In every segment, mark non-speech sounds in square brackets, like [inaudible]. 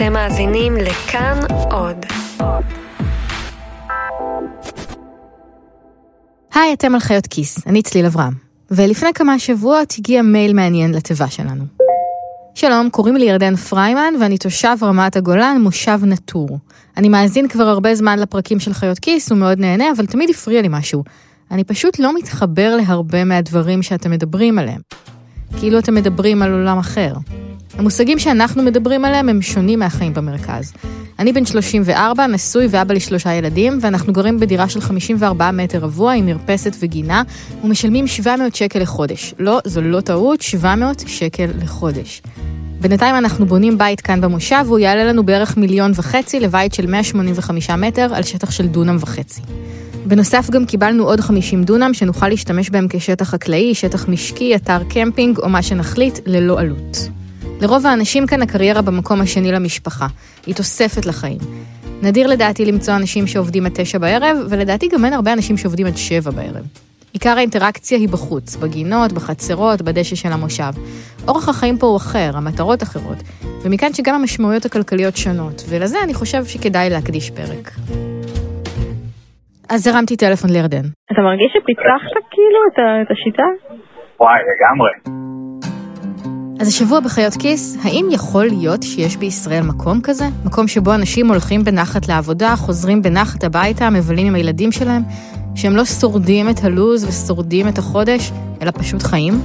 אתם מאזינים לכאן עוד. היי, אתם על חיות כיס, אני צליל אברהם. ולפני כמה שבועות הגיע מייל מעניין לתיבה שלנו. שלום, קוראים לי ירדן פריימן ואני תושב רמת הגולן, מושב נטור. אני מאזין כבר הרבה זמן לפרקים של חיות כיס ומאוד נהנה, אבל תמיד הפריע לי משהו. אני פשוט לא מתחבר להרבה מהדברים שאתם מדברים עליהם. כאילו אתם מדברים על עולם אחר. המושגים שאנחנו מדברים עליהם הם שונים מהחיים במרכז. אני בן 34, נשוי ואבא לשלושה ילדים, ואנחנו גרים בדירה של 54 מטר רבוע עם מרפסת וגינה, ומשלמים 700 שקל לחודש. לא, זו לא טעות, 700 שקל לחודש. בינתיים אנחנו בונים בית כאן במושב, והוא יעלה לנו בערך מיליון וחצי לבית של 185 מטר על שטח של דונם וחצי. בנוסף גם קיבלנו עוד 50 דונם שנוכל להשתמש בהם כשטח חקלאי, שטח משקי, אתר קמפינג או מה שנחליט ללא עלות. לרוב האנשים כאן הקריירה במקום השני למשפחה, היא תוספת לחיים. נדיר לדעתי למצוא אנשים שעובדים עד תשע בערב, ולדעתי גם אין הרבה אנשים שעובדים עד שבע בערב. עיקר האינטראקציה היא בחוץ, בגינות, בחצרות, בדשא של המושב. אורח החיים פה הוא אחר, המטרות אחרות, ומכאן שגם המשמעויות הכלכליות שונות, ולזה אני חושב שכדאי להקדיש פרק. אז הרמתי טלפון לירדן. אתה מרגיש שפיצחת כאילו את, השיטה? וואי, לגמרי. אז השבוע בחיות כיס, האם יכול להיות שיש בישראל מקום כזה? מקום שבו אנשים הולכים בנחת לעבודה, חוזרים בנחת הביתה, מבלים עם הילדים שלהם, שהם לא שורדים את הלו"ז ושורדים את החודש, אלא פשוט חיים?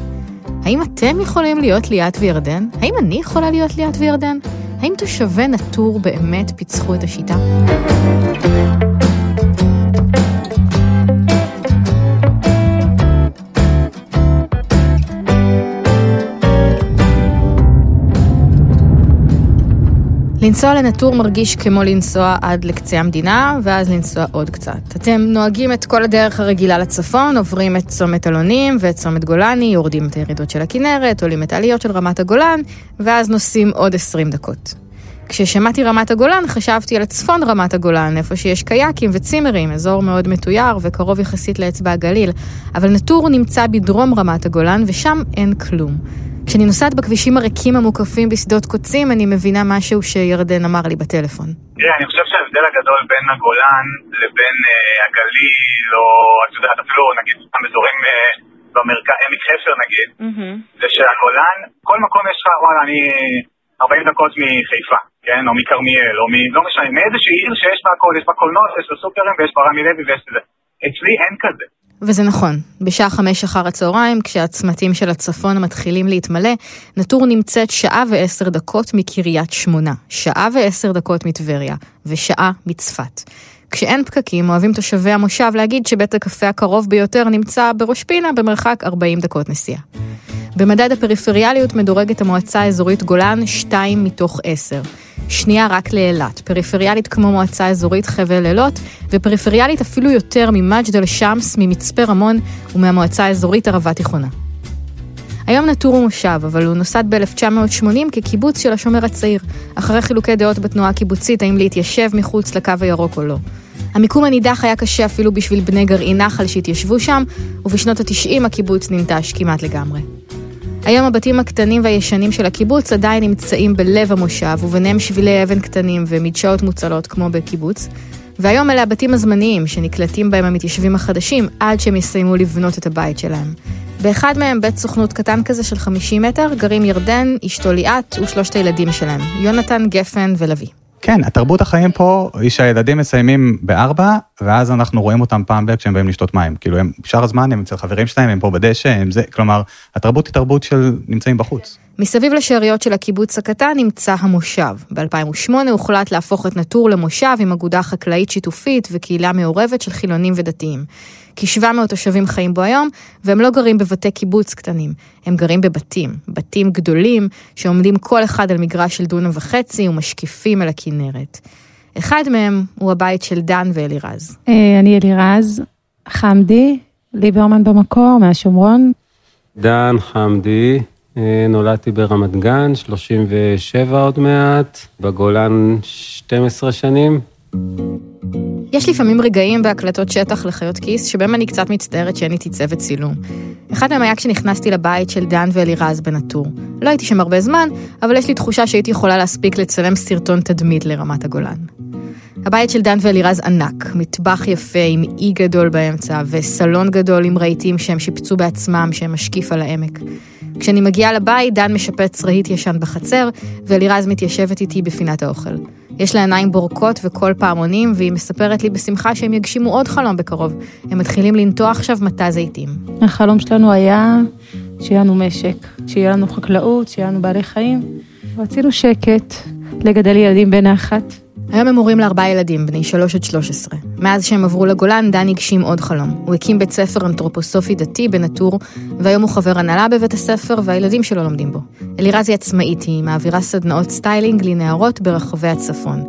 האם אתם יכולים להיות ליאת וירדן? האם אני יכולה להיות ליאת וירדן? האם תושבי נטור באמת פיצחו את השיטה? לנסוע לנטור מרגיש כמו לנסוע עד לקצה המדינה, ואז לנסוע עוד קצת. אתם נוהגים את כל הדרך הרגילה לצפון, עוברים את צומת אלונים ואת צומת גולני, יורדים את הירידות של הכנרת, עולים את העליות של רמת הגולן, ואז נוסעים עוד 20 דקות. כששמעתי רמת הגולן, חשבתי על צפון רמת הגולן, איפה שיש קייקים וצימרים, אזור מאוד מתויר וקרוב יחסית לאצבע הגליל, אבל נטור נמצא בדרום רמת הגולן, ושם אין כלום. כשאני נוסעת בכבישים הריקים המוקפים בשדות קוצים, אני מבינה משהו שירדן אמר לי בטלפון. תראה, אני חושב שההבדל הגדול בין הגולן לבין אה, הגליל, או את יודעת, אפילו נגיד סתם אזורים אה, במרכז, עמק חפר נגיד, זה שהגולן, כל מקום יש לך, וואלה, אני 40 דקות מחיפה, כן, או מכרמיאל, או מ... לא משנה, מאיזושהי עיר שיש בה הכל, יש בה קולנוע, יש בה סופרים, ויש בה רמי לוי ויש את זה. אצלי אין כזה. וזה נכון, בשעה חמש אחר הצהריים, כשהצמתים של הצפון מתחילים להתמלא, נטור נמצאת שעה ועשר דקות מקריית שמונה, שעה ועשר דקות מטבריה, ושעה מצפת. כשאין פקקים, אוהבים תושבי המושב להגיד שבית הקפה הקרוב ביותר נמצא בראש פינה במרחק 40 דקות נסיעה. במדד הפריפריאליות מדורגת המועצה האזורית גולן 2 מתוך 10. שנייה רק לאילת, פריפריאלית כמו מועצה אזורית חבל אילות, ופריפריאלית אפילו יותר ממג'דל שמס, ממצפה רמון ומהמועצה האזורית ערבה תיכונה. היום נטור הוא מושב, אבל הוא נוסד ב-1980 כקיבוץ של השומר הצעיר, אחרי חילוקי דעות בתנועה הקיבוצית האם להתיישב מחוץ לקו הירוק או לא. המיקום הנידח היה קשה אפילו בשביל בני גרעין נחל שהתיישבו שם, ובשנות ה-90 הקיבוץ ננטש כמעט לגמרי. היום הבתים הקטנים והישנים של הקיבוץ עדיין נמצאים בלב המושב, וביניהם שבילי אבן קטנים ומדשאות מוצלות כמו בקיבוץ. והיום אלה הבתים הזמניים שנקלטים בהם המתיישבים החדשים עד שהם יסיימו לבנות את הבית שלהם. באחד מהם, בית סוכנות קטן כזה של 50 מטר, גרים ירדן, אשתו ליאת ושלושת הילדים שלהם, יונתן, גפן ולוי. כן, התרבות החיים פה היא שהילדים מסיימים בארבע, ואז אנחנו רואים אותם פעם ב- כשהם באים לשתות מים. כאילו, הם, שאר הזמן הם אצל חברים שלהם, הם פה בדשא, הם זה, כלומר, התרבות היא תרבות של נמצאים בחוץ. מסביב לשאריות של הקיבוץ הקטן נמצא המושב. ב-2008 הוחלט להפוך את נטור למושב עם אגודה חקלאית שיתופית וקהילה מעורבת של חילונים ודתיים. כ-700 תושבים חיים בו היום, והם לא גרים בבתי קיבוץ קטנים, הם גרים בבתים, בתים גדולים שעומדים כל אחד על מגרש של דונם וחצי ומשקיפים על הכנרת. אחד מהם הוא הבית של דן ואלירז. אה, אני אלירז חמדי, ליברמן במקור, מהשומרון. דן חמדי, אה, נולדתי ברמת גן, 37 עוד מעט, בגולן 12 שנים. יש לפעמים רגעים בהקלטות שטח לחיות כיס, שבהם אני קצת מצטערת שאין איתי צוות צילום. אחד מהם היה כשנכנסתי לבית של דן ואלירז בנטור. לא הייתי שם הרבה זמן, אבל יש לי תחושה שהייתי יכולה להספיק לצלם סרטון תדמית לרמת הגולן. הבית של דן ואלירז ענק, מטבח יפה עם אי גדול באמצע, וסלון גדול עם רהיטים שהם שיפצו בעצמם, שהם משקיף על העמק. כשאני מגיעה לבית, דן משפץ רהיט ישן בחצר, ואלירז מתיישבת איתי בפינת האוכל. יש לה עיניים בורקות וקול פעמונים, והיא מספרת לי בשמחה שהם יגשימו עוד חלום בקרוב. הם מתחילים לנטוע עכשיו מטע זיתים. החלום שלנו היה שיהיה לנו משק, שיהיה לנו חקלאות, שיהיה לנו בעלי חיים. רצינו שקט, לגדל ילדים בן האחת. היום הם הורים לארבעה ילדים, בני שלוש עד שלוש עשרה. מאז שהם עברו לגולן, דן הגשים עוד חלום. הוא הקים בית ספר אנתרופוסופי דתי בנטור, והיום הוא חבר הנהלה בבית הספר, והילדים שלו לומדים בו. אלירז היא עצמאית, היא מעבירה סדנאות סטיילינג לנערות ברחבי הצפון.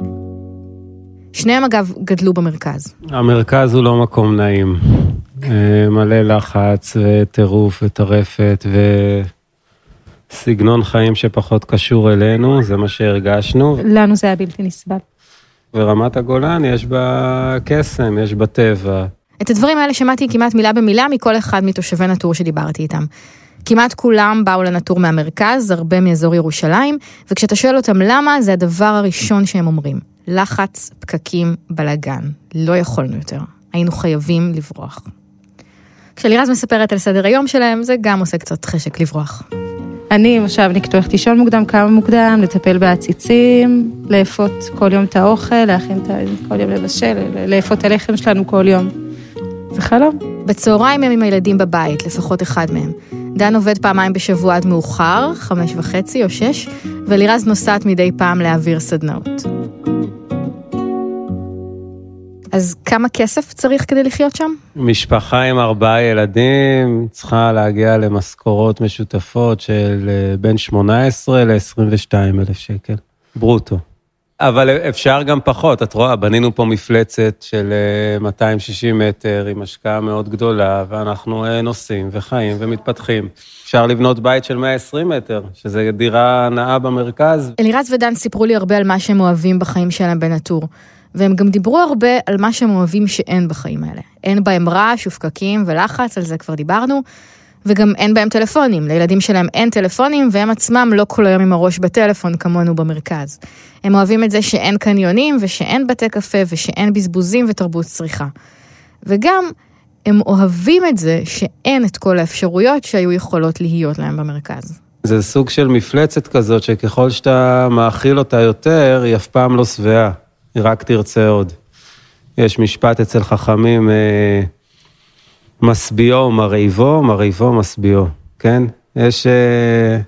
שניהם אגב גדלו במרכז. המרכז הוא לא מקום נעים. אה, מלא לחץ וטירוף וטרפת וסגנון חיים שפחות קשור אלינו, זה מה שהרגשנו. לנו זה היה בלתי נסבל. ורמת הגולן יש בה קסם, יש בה טבע. את הדברים האלה שמעתי כמעט מילה במילה מכל אחד מתושבי נטור שדיברתי איתם. כמעט כולם באו לנטור מהמרכז, הרבה מאזור ירושלים, וכשאתה שואל אותם למה, זה הדבר הראשון שהם אומרים. לחץ, פקקים, בלאגן. לא יכולנו יותר. היינו חייבים לברוח. כשלירז מספרת על סדר היום שלהם, זה גם עושה קצת חשק לברוח. אני מושבניק טועכת לישון מוקדם, קמה מוקדם, לטפל בעציצים, לאפות כל יום את האוכל, להכין את ה... כל יום לבשל, לאפות הלחם שלנו כל יום. זה חלום. בצהריים הם עם הילדים בבית, לפחות אחד מהם. דן עובד פעמיים בשבוע עד מאוחר, חמש וחצי או שש, ולירז נוסעת מדי פעם להעביר סדנאות. אז כמה כסף צריך כדי לחיות שם? משפחה עם ארבעה ילדים צריכה להגיע למשכורות משותפות של אה, בין 18 ל-22 אלף שקל, ברוטו. אבל אפשר גם פחות, את רואה, בנינו פה מפלצת של 260 אה, מטר עם השקעה מאוד גדולה, ואנחנו אה, נוסעים וחיים ומתפתחים. אפשר לבנות בית של 120 מטר, שזה דירה נאה במרכז. אלירז ודן סיפרו לי הרבה על מה שהם אוהבים בחיים שלהם בנטור. והם גם דיברו הרבה על מה שהם אוהבים שאין בחיים האלה. אין בהם רעש ופקקים ולחץ, על זה כבר דיברנו, וגם אין בהם טלפונים. לילדים שלהם אין טלפונים, והם עצמם לא כל היום עם הראש בטלפון כמונו במרכז. הם אוהבים את זה שאין קניונים, ושאין בתי קפה, ושאין בזבוזים ותרבות צריכה. וגם, הם אוהבים את זה שאין את כל האפשרויות שהיו יכולות להיות להם במרכז. זה סוג של מפלצת כזאת, שככל שאתה מאכיל אותה יותר, היא אף פעם לא שבעה. רק תרצה עוד. יש משפט אצל חכמים, אה, משביעו מרעיבו, מרעיבו משביעו, כן? יש... אה,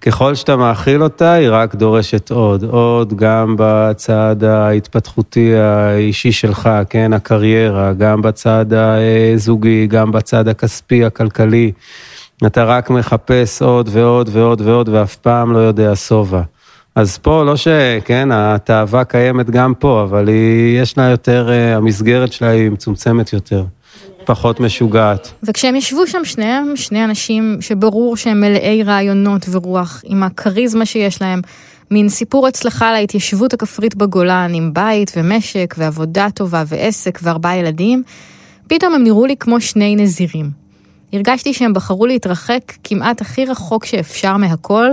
ככל שאתה מאכיל אותה, היא רק דורשת עוד. עוד גם בצד ההתפתחותי האישי שלך, כן? הקריירה, גם בצד הזוגי, גם בצד הכספי, הכלכלי. אתה רק מחפש עוד ועוד ועוד ועוד, ואף פעם לא יודע שובע. אז פה לא ש... כן, התאווה קיימת גם פה, אבל היא, יש לה יותר, אה, המסגרת שלה היא מצומצמת יותר. פחות משוגעת. וכשהם ישבו שם שניהם, שני אנשים שברור שהם מלאי רעיונות ורוח, עם הכריזמה שיש להם, מין סיפור הצלחה על ההתיישבות הכפרית בגולן, עם בית ומשק ועבודה טובה ועסק וארבעה ילדים, פתאום הם נראו לי כמו שני נזירים. הרגשתי שהם בחרו להתרחק כמעט הכי רחוק שאפשר מהכל,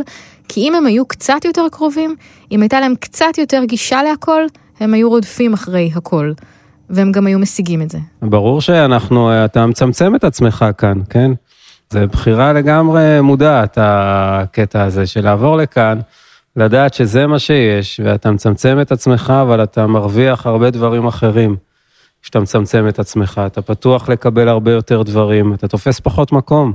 כי אם הם היו קצת יותר קרובים, אם הייתה להם קצת יותר גישה להכל, הם היו רודפים אחרי הכל. והם גם היו משיגים את זה. ברור שאנחנו, אתה מצמצם את עצמך כאן, כן? זה בחירה לגמרי מודעת, הקטע הזה של לעבור לכאן, לדעת שזה מה שיש, ואתה מצמצם את עצמך, אבל אתה מרוויח הרבה דברים אחרים. כשאתה מצמצם את עצמך, אתה פתוח לקבל הרבה יותר דברים, אתה תופס פחות מקום.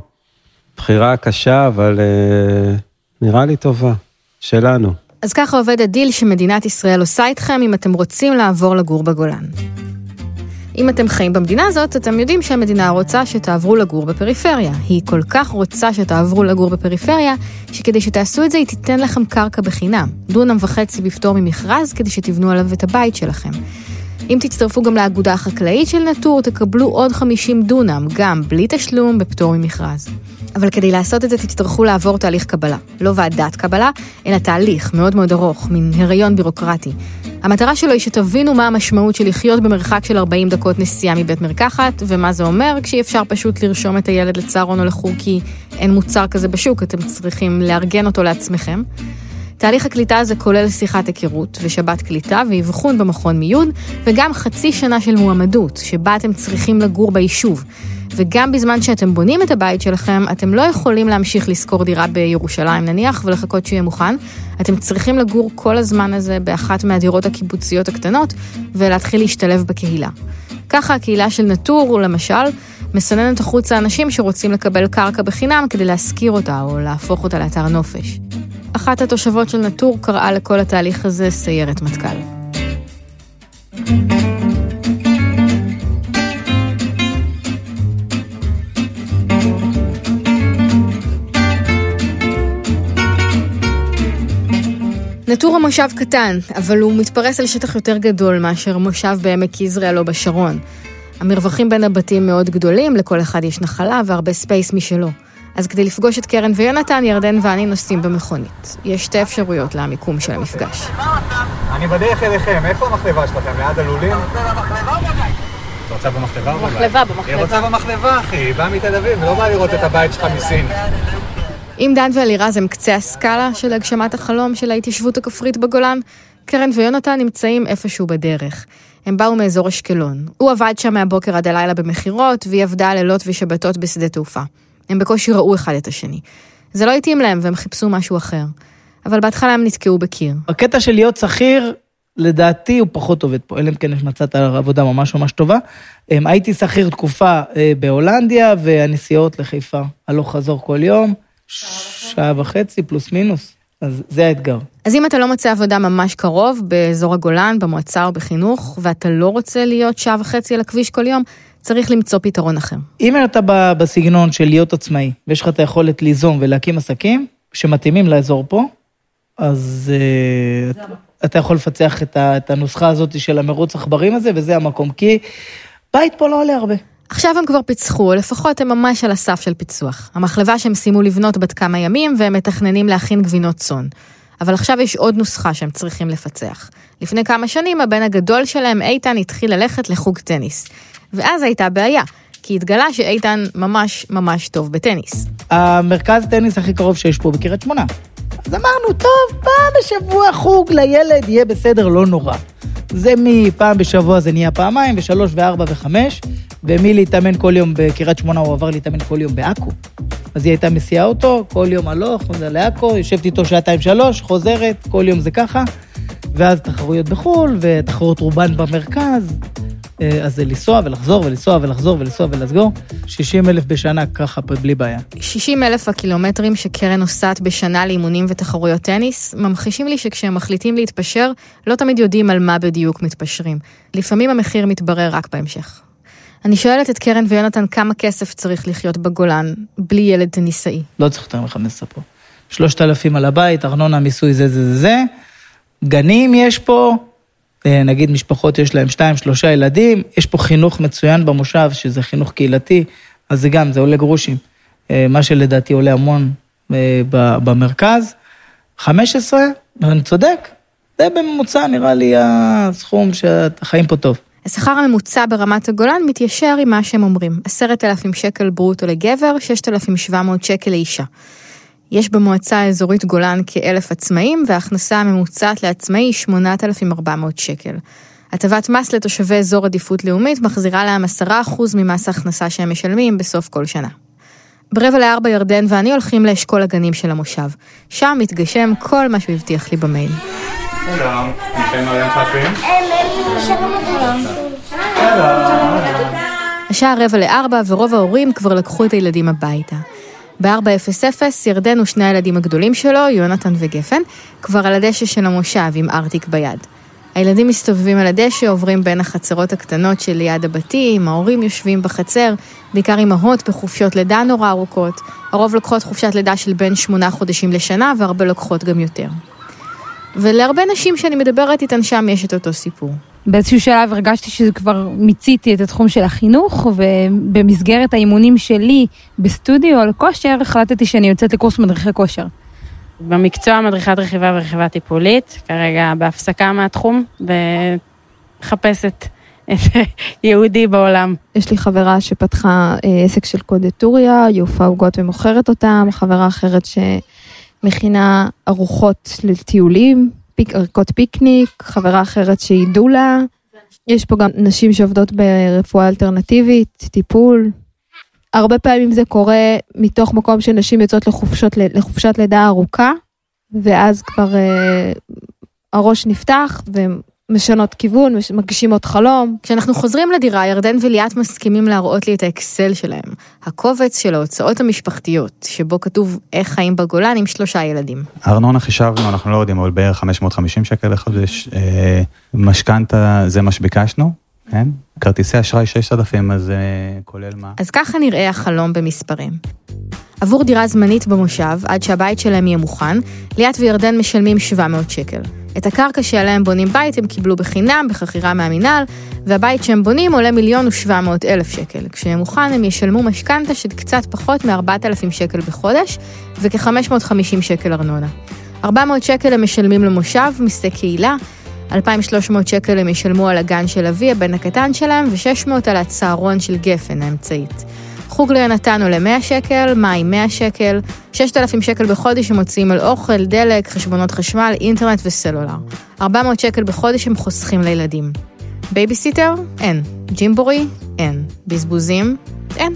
בחירה קשה, אבל uh, נראה לי טובה, שלנו. אז ככה עובד הדיל שמדינת ישראל עושה איתכם אם אתם רוצים לעבור לגור בגולן. אם אתם חיים במדינה הזאת, אתם יודעים שהמדינה רוצה שתעברו לגור בפריפריה. היא כל כך רוצה שתעברו לגור בפריפריה, שכדי שתעשו את זה היא תיתן לכם קרקע בחינם. דונם וחצי בפטור ממכרז כדי שתבנו עליו את הבית שלכם. אם תצטרפו גם לאגודה החקלאית של נטור, תקבלו עוד 50 דונם, גם בלי תשלום, בפטור ממכרז. אבל כדי לעשות את זה תצטרכו לעבור תהליך קבלה. לא ועדת קבלה, אלא תהליך מאוד מאוד ארוך, מין הריון בירוקרטי. המטרה שלו היא שתבינו מה המשמעות של לחיות במרחק של 40 דקות נסיעה מבית מרקחת, ומה זה אומר כשאי אפשר פשוט לרשום את הילד לצהרון או לחוג כי אין מוצר כזה בשוק, אתם צריכים לארגן אותו לעצמכם. תהליך הקליטה הזה כולל שיחת היכרות ושבת קליטה ואבחון במכון מיון, וגם חצי שנה של מועמדות, שבה אתם צריכים לגור ביישוב. וגם בזמן שאתם בונים את הבית שלכם, אתם לא יכולים להמשיך לשכור דירה בירושלים נניח, ולחכות שיהיה מוכן. אתם צריכים לגור כל הזמן הזה באחת מהדירות הקיבוציות הקטנות, ולהתחיל להשתלב בקהילה. ככה הקהילה של נטור, למשל, מסננת החוצה אנשים שרוצים לקבל קרקע בחינם כדי להשכיר אותה או להפוך אותה לאתר נופש. אחת התושבות של נטור קראה לכל התהליך הזה סיירת מטכ"ל. נטור המושב קטן, אבל הוא מתפרס על שטח יותר גדול מאשר מושב בעמק יזרעאל או בשרון. המרווחים בין הבתים מאוד גדולים, לכל אחד יש נחלה והרבה space משלו. אז כדי לפגוש את קרן ויונתן, ירדן ואני נוסעים במכונית. יש שתי אפשרויות למיקום של המפגש. אני בדרך אליכם, איפה המחלבה שלכם? ליד הלולים? את רוצה במחלבה או בבית? במחלבה, במחלבה. היא רוצה במחלבה, אחי, היא באה מתל אביב, לא באה לראות את הבית שלך מסין. אם דן ואלירז הם קצה הסקאלה של הגשמת החלום של ההתיישבות הכפרית בגולן, קרן ויונתן נמצאים איפשהו בדרך. הם באו מאזור אשקלון. הוא עבד שם מהבוקר עד הלילה במכירות, והיא עבדה לילות ושבתות בשדה תעופה. הם בקושי ראו אחד את השני. זה לא התאים להם והם חיפשו משהו אחר. אבל בהתחלה הם נתקעו בקיר. הקטע של להיות שכיר, לדעתי הוא פחות עובד פה, אלא אם כן מצאת עבודה ממש ממש טובה. אמ, הייתי שכיר תקופה אה, בהולנדיה, והנסיעות לחיפה הלוך חזור כל יום, שעה וחצי פלוס מינוס, אז זה האתגר. אז אם אתה לא מוצא עבודה ממש קרוב, באזור הגולן, במועצה או בחינוך, ואתה לא רוצה להיות שעה וחצי על הכביש כל יום, צריך למצוא פתרון אחר. אם אתה בסגנון של להיות עצמאי, ויש לך את היכולת ליזום ולהקים עסקים שמתאימים לאזור פה, אז uh, אתה יכול לפצח את, ה, את הנוסחה הזאת של המרוץ עכברים הזה, וזה המקום, כי בית פה לא עולה הרבה. עכשיו הם כבר פיצחו, או לפחות הם ממש על הסף של פיצוח. המחלבה שהם סיימו לבנות בת כמה ימים, והם מתכננים להכין גבינות צאן. אבל עכשיו יש עוד נוסחה שהם צריכים לפצח. לפני כמה שנים הבן הגדול שלהם, איתן, התחיל ללכת לחוג טניס. ואז הייתה בעיה, כי התגלה שאיתן ממש ממש טוב בטניס. המרכז טניס הכי קרוב שיש פה בקריית שמונה. אז אמרנו, טוב, פעם בשבוע חוג לילד יהיה בסדר, לא נורא. זה מפעם בשבוע זה נהיה פעמיים, ושלוש וארבע וחמש, ומי להתאמן כל יום בקריית שמונה, הוא עבר להתאמן כל יום בעכו. אז היא הייתה מסיעה אותו, כל יום הלוך, חוזר לעכו, יושבת איתו שעתיים שלוש, חוזרת, כל יום זה ככה. ואז תחרויות בחו"ל, ותחרויות רובן במרכז. אה, אז זה לנסוע ולחזור ולנסוע ולחזור ולנסוע ולסגור. 60 אלף בשנה ככה בלי בעיה. 60 אלף הקילומטרים שקרן נוסעת בשנה לאימונים ותחרויות טניס, ממחישים לי שכשהם מחליטים להתפשר, לא תמיד יודעים על מה בדיוק מתפשרים. לפעמים המחיר מתברר רק בהמשך. אני שואלת את קרן ויונתן כמה כסף צריך לחיות בגולן, בלי ילד טניסאי. לא צריך יותר מ-15 פה. 3,000 על הבית, ארנונה, מיסוי, זה, זה, זה, זה. גנים יש פה, אה, נגיד משפחות יש להם שתיים, שלושה ילדים, יש פה חינוך מצוין במושב, שזה חינוך קהילתי, אז זה גם, זה עולה גרושים. אה, מה שלדעתי עולה המון אה, במרכז. 15, אני צודק, זה בממוצע נראה לי הסכום שאתה חיים פה טוב. השכר הממוצע ברמת הגולן מתיישר עם מה שהם אומרים, עשרת אלפים שקל ברוטו לגבר, ששת אלפים שבע מאות שקל לאישה. יש במועצה האזורית גולן כאלף עצמאים, וההכנסה הממוצעת לעצמאי היא 8,400 שקל. הטבת מס לתושבי אזור עדיפות לאומית מחזירה להם 10% ממס ההכנסה שהם משלמים בסוף כל שנה. ברבע לארבע ירדן ואני הולכים לאשכול הגנים של המושב. שם מתגשם כל מה שהוא הבטיח לי במייל. שלום, חפים? השעה רבע לארבע ורוב ההורים כבר לקחו את הילדים הביתה. ב-400 ירדן ושני הילדים הגדולים שלו, יונתן וגפן, כבר על הדשא של המושב עם ארטיק ביד. הילדים מסתובבים על הדשא, עוברים בין החצרות הקטנות שליד הבתים, ההורים יושבים בחצר, בעיקר אמהות בחופשות לידה נורא ארוכות. הרוב לוקחות חופשת לידה של בין שמונה חודשים לשנה, והרבה לוקחות גם יותר. ולהרבה נשים שאני מדברת איתן שם יש את אותו סיפור. באיזשהו שלב הרגשתי שכבר מיציתי את התחום של החינוך, ובמסגרת האימונים שלי בסטודיו על כושר, החלטתי שאני יוצאת לקורס מדריכי כושר. במקצוע מדריכת רכיבה ורכיבה טיפולית, כרגע בהפסקה מהתחום, ומחפשת את [laughs] יהודי בעולם. יש לי חברה שפתחה אה, עסק של קודטוריה, היא עופה עוגות ומוכרת אותם, חברה אחרת שמכינה ארוחות לטיולים, פיק, ערכות פיקניק, חברה אחרת שהיא דולה. יש פה גם נשים שעובדות ברפואה אלטרנטיבית, טיפול. הרבה פעמים זה קורה מתוך מקום שנשים יוצאות לחופשות, לחופשת לידה ארוכה, ואז כבר אה, הראש נפתח ומשנות כיוון, מגישים עוד חלום. כשאנחנו חוזרים לדירה, ירדן וליאת מסכימים להראות לי את האקסל שלהם. הקובץ של ההוצאות המשפחתיות, שבו כתוב איך חיים בגולן עם שלושה ילדים. ארנונה חישבנו, אנחנו לא יודעים, אבל בערך 550 שקל לחודש. אה, משכנתה זה מה שביקשנו, כן? כרטיסי אשראי 6,000, אז uh, כולל מה? אז ככה נראה החלום במספרים. עבור דירה זמנית במושב, עד שהבית שלהם יהיה מוכן, ליאת וירדן משלמים 700 שקל. את הקרקע שעליה הם בונים בית הם קיבלו בחינם, בחכירה מהמינהל, והבית שהם בונים עולה מיליון ושבע מאות אלף שקל. כשהם מוכן הם ישלמו משכנתה של קצת פחות מ-4,000 שקל בחודש, וכ-550 שקל ארנונה. 400 שקל הם משלמים למושב, מיסי קהילה, 2,300 שקל הם ישלמו על הגן של אבי, הבן הקטן שלהם, ו-600 על הצהרון של גפן האמצעית. חוג ליונתן עולה 100 שקל, מים 100 שקל, 6,000 שקל בחודש הם מוציאים על אוכל, דלק, חשבונות חשמל, אינטרנט וסלולר. 400 שקל בחודש הם חוסכים לילדים. בייביסיטר? אין. ג'ימבורי? אין. בזבוזים? אין.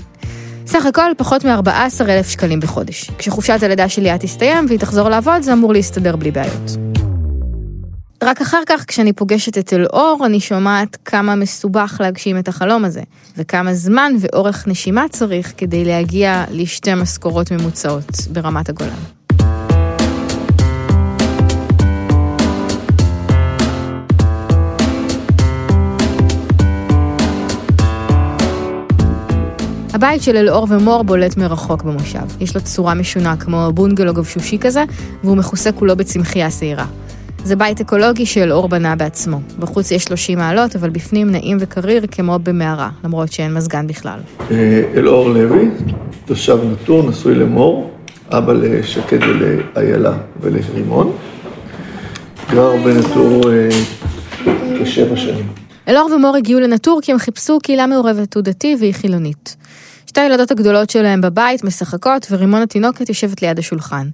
סך הכל פחות מ-14,000 שקלים בחודש. כשחופשת הלידה של ליאת תסתיים והיא תחזור לעבוד, זה אמור להסתדר בלי בעיות. רק אחר כך, כשאני פוגשת את אלאור, אני שומעת כמה מסובך להגשים את החלום הזה, וכמה זמן ואורך נשימה צריך כדי להגיע לשתי משכורות ממוצעות ברמת הגולן. הבית של אלאור ומור בולט מרחוק במושב. יש לו צורה משונה כמו בונגלו גבשושי כזה, והוא מכוסה כולו בצמחייה שעירה. זה בית אקולוגי שאלאור בנה בעצמו. בחוץ יש 30 מעלות, אבל בפנים נעים וקריר כמו במערה, למרות שאין מזגן בכלל. אה, אלאור לוי, תושב נטור, נשוי למור, אבא לשקד ולאיילה ולרימון. גר בנטור אה, כשבע שנים. אלאור ומור הגיעו לנטור כי הם חיפשו קהילה מעורבת, הוא דתי והיא חילונית. שתי הילדות הגדולות שלהם בבית משחקות, ורימון התינוקת יושבת ליד השולחן.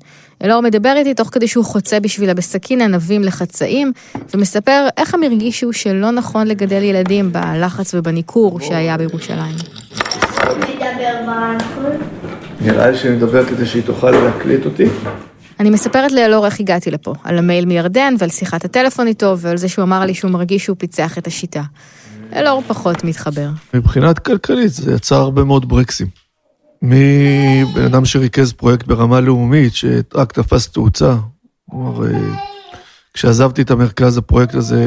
אלאור מדבר איתי תוך כדי שהוא חוצה בשבילה בסכין ענבים לחצאים, ומספר איך הם הרגישו שלא נכון לגדל ילדים בלחץ ובניכור שהיה בירושלים. נראה לי שאני מדבר כדי שהיא תוכל להקליט אותי. אני מספרת לאלאור איך הגעתי לפה, על המייל מירדן ועל שיחת הטלפון איתו ועל זה שהוא אמר לי שהוא מרגיש שהוא פיצח את השיטה. אלאור פחות מתחבר. מבחינת כלכלית זה יצר הרבה מאוד ברקסים. מבן אדם שריכז פרויקט ברמה לאומית, שרק תפס תאוצה. כלומר, אה, כשעזבתי את המרכז, הפרויקט הזה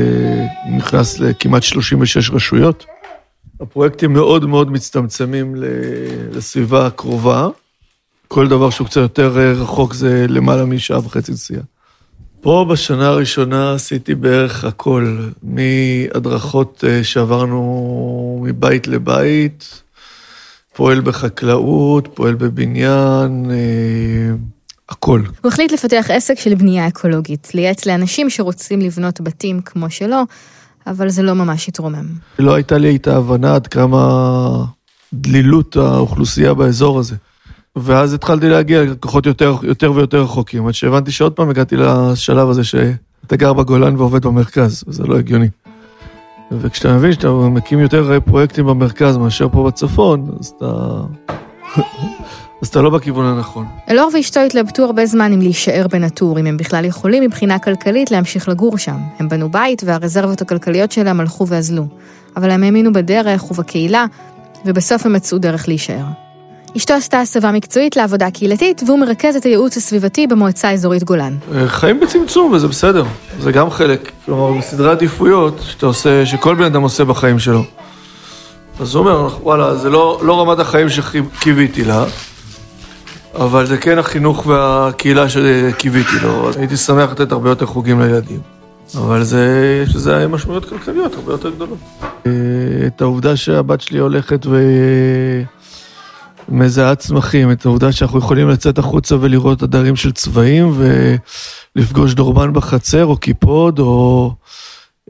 נכנס לכמעט 36 רשויות. הפרויקטים מאוד מאוד מצטמצמים לסביבה הקרובה. כל דבר שהוא קצת יותר אה, רחוק זה למעלה משעה וחצי נסיעה. פה בשנה הראשונה עשיתי בערך הכל, מהדרכות אה, שעברנו מבית לבית, פועל בחקלאות, פועל בבניין, אה, הכל. הוא החליט לפתח עסק של בנייה אקולוגית, לייעץ לאנשים שרוצים לבנות בתים כמו שלו, אבל זה לא ממש התרומם. לא הייתה לי את ההבנה עד כמה דלילות האוכלוסייה באזור הזה. ואז התחלתי להגיע לכוחות יותר, יותר ויותר רחוקים, עד שהבנתי שעוד פעם הגעתי לשלב הזה שאתה גר בגולן ועובד במרכז, וזה לא הגיוני. וכשאתה מבין שאתה מקים יותר פרויקטים במרכז מאשר פה בצפון, אז אתה... [laughs] אז אתה לא בכיוון הנכון. אלאור ואשתו התלבטו הרבה זמן אם להישאר בנטור, אם הם בכלל יכולים מבחינה כלכלית להמשיך לגור שם. הם בנו בית והרזרבות הכלכליות שלהם הלכו ואזלו. אבל הם האמינו בדרך ובקהילה, ובסוף הם מצאו דרך להישאר. אשתו עשתה הסבה מקצועית לעבודה קהילתית, והוא מרכז את הייעוץ הסביבתי במועצה האזורית גולן. אה, חיים בצמצום, וזה בסדר. זה גם חלק. כלומר, בסדרי עדיפויות שאתה עושה, שכל בן אדם עושה בחיים שלו. אז הוא אומר, וואלה, זה לא, לא רמת החיים שקיוויתי לה, אבל זה כן החינוך והקהילה שקיוויתי לו. הייתי שמח לתת הרבה יותר חוגים לילדים. אבל זה, יש לזה משמעויות כלכליות הרבה יותר גדולות. אה, את העובדה שהבת שלי הולכת ו... מזהה צמחים, את העובדה שאנחנו יכולים לצאת החוצה ולראות עדרים של צבעים ולפגוש דורבן בחצר או קיפוד או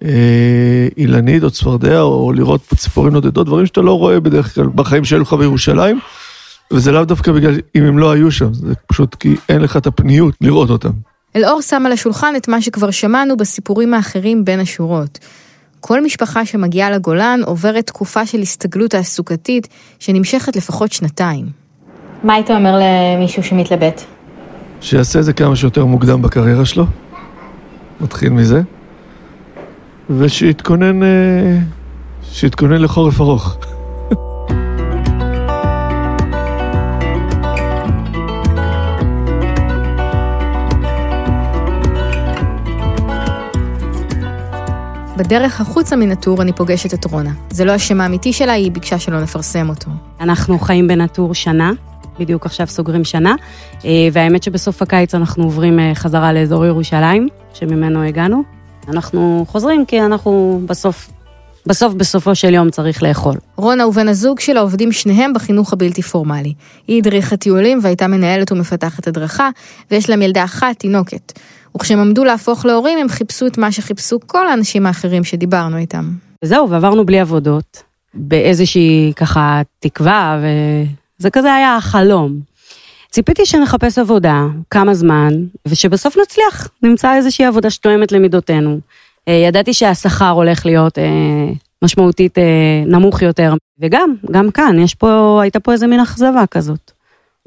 אה, אילנית או צפרדע או לראות ציפורים נודדות, דברים שאתה לא רואה בדרך כלל בחיים שהיו לך בירושלים. וזה לאו דווקא בגלל אם הם לא היו שם, זה פשוט כי אין לך את הפניות לראות אותם. אלאור שם על השולחן את מה שכבר שמענו בסיפורים האחרים בין השורות. כל משפחה שמגיעה לגולן עוברת תקופה של הסתגלות תעסוקתית שנמשכת לפחות שנתיים. מה היית אומר למישהו שמתלבט? שיעשה את זה כמה שיותר מוקדם בקריירה שלו, מתחיל מזה, ושיתכונן, אה, שיתכונן לחורף ארוך. [laughs] בדרך החוצה מן הטור אני פוגשת את רונה. זה לא השם האמיתי שלה, היא ביקשה שלא נפרסם אותו. אנחנו חיים בין הטור שנה, בדיוק עכשיו סוגרים שנה, אה, והאמת שבסוף הקיץ אנחנו עוברים אה, חזרה לאזור ירושלים, שממנו הגענו. אנחנו חוזרים כי אנחנו בסוף בסוף, בסופו של יום צריך לאכול. רונה ובן הזוג שלה עובדים שניהם בחינוך הבלתי פורמלי. היא הדריכה טיולים והייתה מנהלת ומפתחת הדרכה, ויש להם ילדה אחת, תינוקת. וכשהם עמדו להפוך להורים, הם חיפשו את מה שחיפשו כל האנשים האחרים שדיברנו איתם. זהו, ועברנו בלי עבודות, באיזושהי ככה תקווה, וזה כזה היה החלום. ציפיתי שנחפש עבודה, כמה זמן, ושבסוף נצליח, נמצא איזושהי עבודה שתואמת למידותינו. אה, ידעתי שהשכר הולך להיות אה, משמעותית אה, נמוך יותר, וגם, גם כאן, יש פה, הייתה פה איזה מין אכזבה כזאת.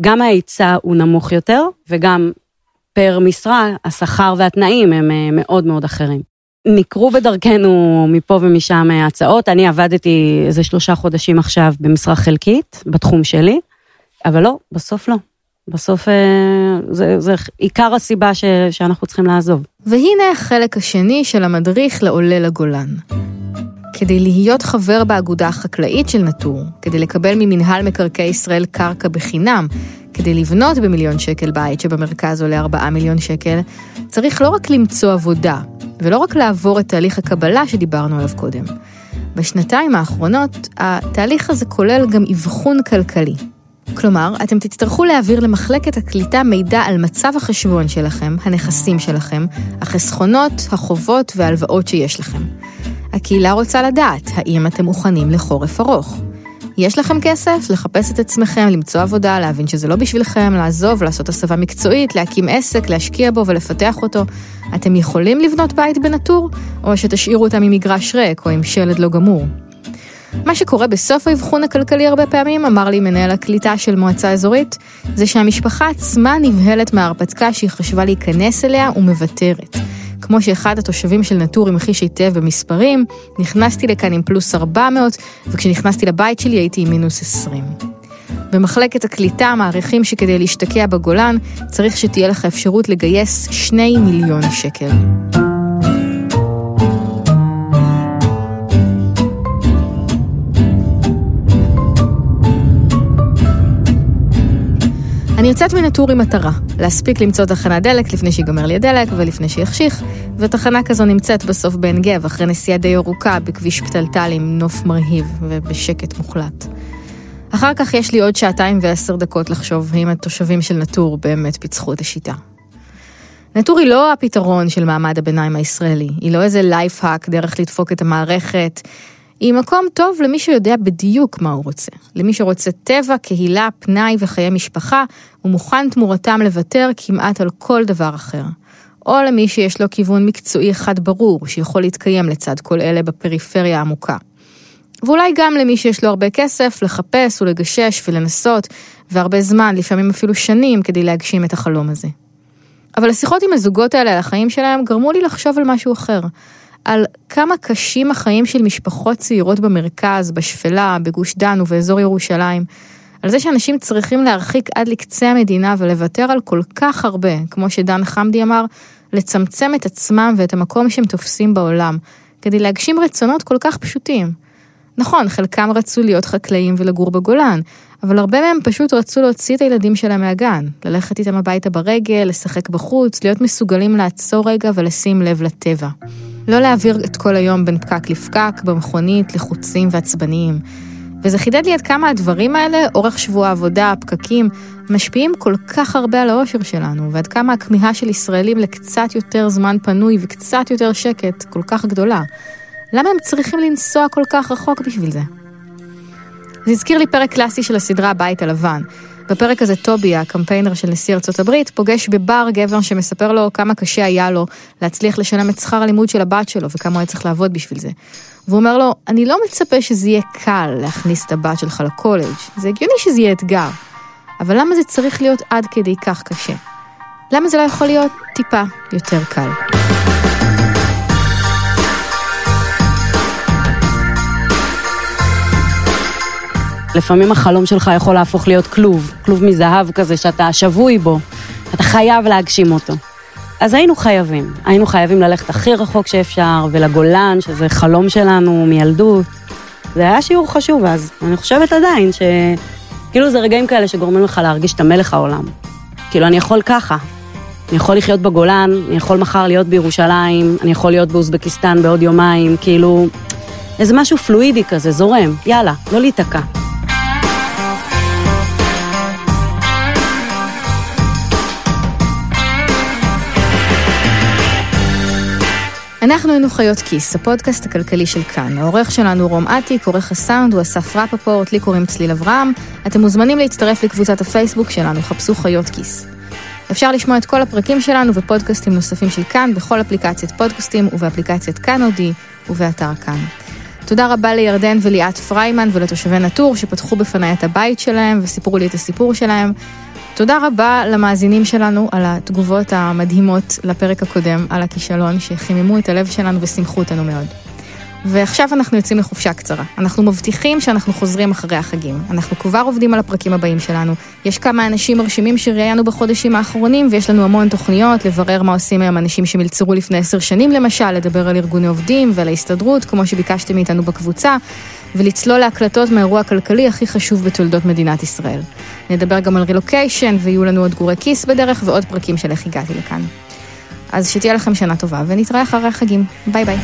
גם ההיצע הוא נמוך יותר, וגם פר משרה, השכר והתנאים הם אה, מאוד מאוד אחרים. נקרו בדרכנו מפה ומשם אה, הצעות, אני עבדתי איזה שלושה חודשים עכשיו במשרה חלקית, בתחום שלי, אבל לא, בסוף לא. בסוף אה, זה, זה עיקר הסיבה ש, שאנחנו צריכים לעזוב. והנה החלק השני של המדריך לעולה לגולן. כדי להיות חבר באגודה החקלאית של נטור, כדי לקבל ממינהל מקרקעי ישראל קרקע בחינם, כדי לבנות במיליון שקל בית שבמרכז עולה 4 מיליון שקל, צריך לא רק למצוא עבודה, ולא רק לעבור את תהליך הקבלה שדיברנו עליו קודם. בשנתיים האחרונות, התהליך הזה כולל גם אבחון כלכלי. כלומר, אתם תצטרכו להעביר למחלקת הקליטה מידע על מצב החשבון שלכם, הנכסים שלכם, החסכונות, החובות וההלוואות שיש לכם. הקהילה רוצה לדעת האם אתם מוכנים לחורף ארוך. יש לכם כסף לחפש את עצמכם, למצוא עבודה, להבין שזה לא בשבילכם, לעזוב, לעשות הסבה מקצועית, להקים עסק, להשקיע בו ולפתח אותו. אתם יכולים לבנות בית בנטור, או שתשאירו אותם עם מגרש ריק או עם שלד לא גמור. מה שקורה בסוף האבחון הכלכלי הרבה פעמים, אמר לי מנהל הקליטה של מועצה אזורית, זה שהמשפחה עצמה נבהלת מההרפתקה שהיא חשבה להיכנס אליה ומוותרת. כמו שאחד התושבים של נטור המחיש היטב במספרים, נכנסתי לכאן עם פלוס 400, וכשנכנסתי לבית שלי הייתי עם מינוס 20. במחלקת הקליטה מעריכים שכדי להשתקע בגולן צריך שתהיה לך אפשרות לגייס 2 מיליון שקל. אני יוצאת מן הטור עם מטרה, להספיק למצוא תחנת דלק לפני שיגמר לי הדלק ולפני שיחשיך, ותחנה כזו נמצאת בסוף בעין גב, אחרי נסיעה די ארוכה בכביש פתלתל עם נוף מרהיב ובשקט מוחלט. אחר כך יש לי עוד שעתיים ועשר דקות לחשוב האם התושבים של נטור באמת פיצחו את השיטה. נטור היא לא הפתרון של מעמד הביניים הישראלי, היא לא איזה life hack, דרך לדפוק את המערכת, היא מקום טוב למי שיודע בדיוק מה הוא רוצה. למי שרוצה טבע, קהילה, פנאי וחיי משפחה, ומוכן תמורתם לוותר כמעט על כל דבר אחר. או למי שיש לו כיוון מקצועי אחד ברור, שיכול להתקיים לצד כל אלה בפריפריה העמוקה. ואולי גם למי שיש לו הרבה כסף לחפש ולגשש ולנסות, והרבה זמן, לפעמים אפילו שנים, כדי להגשים את החלום הזה. אבל השיחות עם הזוגות האלה על החיים שלהם גרמו לי לחשוב על משהו אחר. על כמה קשים החיים של משפחות צעירות במרכז, בשפלה, בגוש דן ובאזור ירושלים. על זה שאנשים צריכים להרחיק עד לקצה המדינה ולוותר על כל כך הרבה, כמו שדן חמדי אמר, לצמצם את עצמם ואת המקום שהם תופסים בעולם, כדי להגשים רצונות כל כך פשוטים. נכון, חלקם רצו להיות חקלאים ולגור בגולן, אבל הרבה מהם פשוט רצו להוציא את הילדים שלהם מהגן, ללכת איתם הביתה ברגל, לשחק בחוץ, להיות מסוגלים לעצור רגע ולשים לב לטבע. לא להעביר את כל היום בין פקק לפקק, במכונית, לחוצים ועצבניים. וזה חידד לי עד כמה הדברים האלה, אורך שבוע העבודה, הפקקים, משפיעים כל כך הרבה על האושר שלנו, ועד כמה הכמיהה של ישראלים לקצת יותר זמן פנוי וקצת יותר שקט כל כך גדולה. למה הם צריכים לנסוע כל כך רחוק בשביל זה? זה הזכיר לי פרק קלאסי של הסדרה הבית הלבן. בפרק הזה טובי, הקמפיינר של נשיא ארצות הברית, פוגש בבר גבר שמספר לו כמה קשה היה לו להצליח לשלם את שכר הלימוד של הבת שלו וכמה הוא היה צריך לעבוד בשביל זה. והוא אומר לו, אני לא מצפה שזה יהיה קל להכניס את הבת שלך לקולג', זה הגיוני שזה יהיה אתגר. אבל למה זה צריך להיות עד כדי כך קשה? למה זה לא יכול להיות טיפה יותר קל? לפעמים החלום שלך יכול להפוך להיות כלוב, כלוב מזהב כזה שאתה שבוי בו, אתה חייב להגשים אותו. אז היינו חייבים, היינו חייבים ללכת הכי רחוק שאפשר, ולגולן, שזה חלום שלנו מילדות. זה היה שיעור חשוב אז, אני חושבת עדיין שכאילו זה רגעים כאלה שגורמים לך להרגיש את המלך העולם. כאילו, אני יכול ככה. אני יכול לחיות בגולן, אני יכול מחר להיות בירושלים, אני יכול להיות באוזבקיסטן בעוד יומיים, כאילו, איזה משהו פלואידי כזה, זורם, יאללה, לא להיתקע. אנחנו היינו חיות כיס, הפודקאסט הכלכלי של כאן. העורך שלנו רום אטיק, עורך הסאונד הוא אסף רפפורט, לי קוראים צליל אברהם. אתם מוזמנים להצטרף לקבוצת הפייסבוק שלנו, חפשו חיות כיס. אפשר לשמוע את כל הפרקים שלנו ופודקאסטים נוספים של כאן בכל אפליקציית פודקאסטים ובאפליקציית כאן אודי ובאתר כאן. תודה רבה לירדן וליאת פריימן ולתושבי נטור שפתחו בפניי את הבית שלהם וסיפרו לי את הסיפור שלהם. תודה רבה למאזינים שלנו על התגובות המדהימות לפרק הקודם, על הכישלון, שחיממו את הלב שלנו ושימחו אותנו מאוד. ועכשיו אנחנו יוצאים לחופשה קצרה. אנחנו מבטיחים שאנחנו חוזרים אחרי החגים. אנחנו כבר עובדים על הפרקים הבאים שלנו. יש כמה אנשים מרשימים שראיינו בחודשים האחרונים, ויש לנו המון תוכניות לברר מה עושים היום אנשים שמלצרו לפני עשר שנים למשל, לדבר על ארגוני עובדים ועל ההסתדרות, כמו שביקשתם מאיתנו בקבוצה. ולצלול להקלטות מהאירוע הכלכלי הכי חשוב בתולדות מדינת ישראל. נדבר גם על רילוקיישן, ויהיו לנו עוד גורי כיס בדרך ועוד פרקים של איך הגעתי לכאן. אז שתהיה לכם שנה טובה, ונתראה אחרי החגים. ביי ביי.